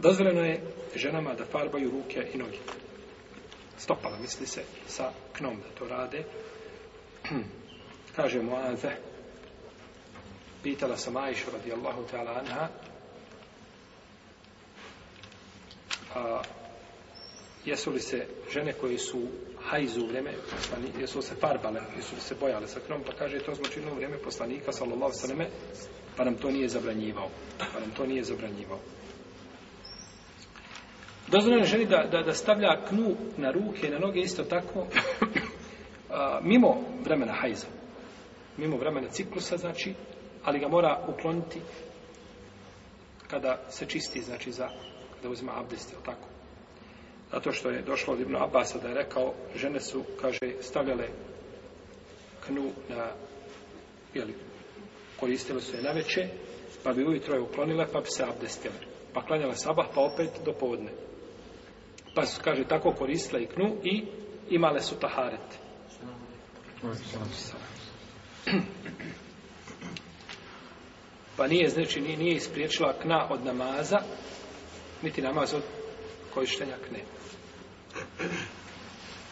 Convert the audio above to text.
dozvoljeno je ženama da farbaju ruke i noge. Stopala, misli se, sa knom da to rade. Kaže Muaze, pitala sam Aisha radijallahu ta'ala anha, a, jesu li se žene koje su hajzu u vrijeme poslanika, jesu se farbale, jesu se bojale sa krom, pa kaže to zločinilo u vrijeme poslanika, sallallahu sallam, pa nam to nije zabranjivao. Pa nam to nije zabranjivao dozvoljeno ženi da, da, da stavlja knu na ruke i na noge isto tako a, mimo vremena hajza mimo vremena ciklusa znači ali ga mora ukloniti kada se čisti znači za kada uzima abdest ili tako zato što je došlo od Ibn Abasa da je rekao žene su kaže stavljale knu na jeli, koristile su je na veče pa bi ujutro je uklonile pa bi se abdestile pa klanjala sabah, pa opet do povodne pa su, kaže, tako koristile i knu i imale su taharet. Pa nije, znači, nije, nije ispriječila kna od namaza, niti namaz od korištenja kne.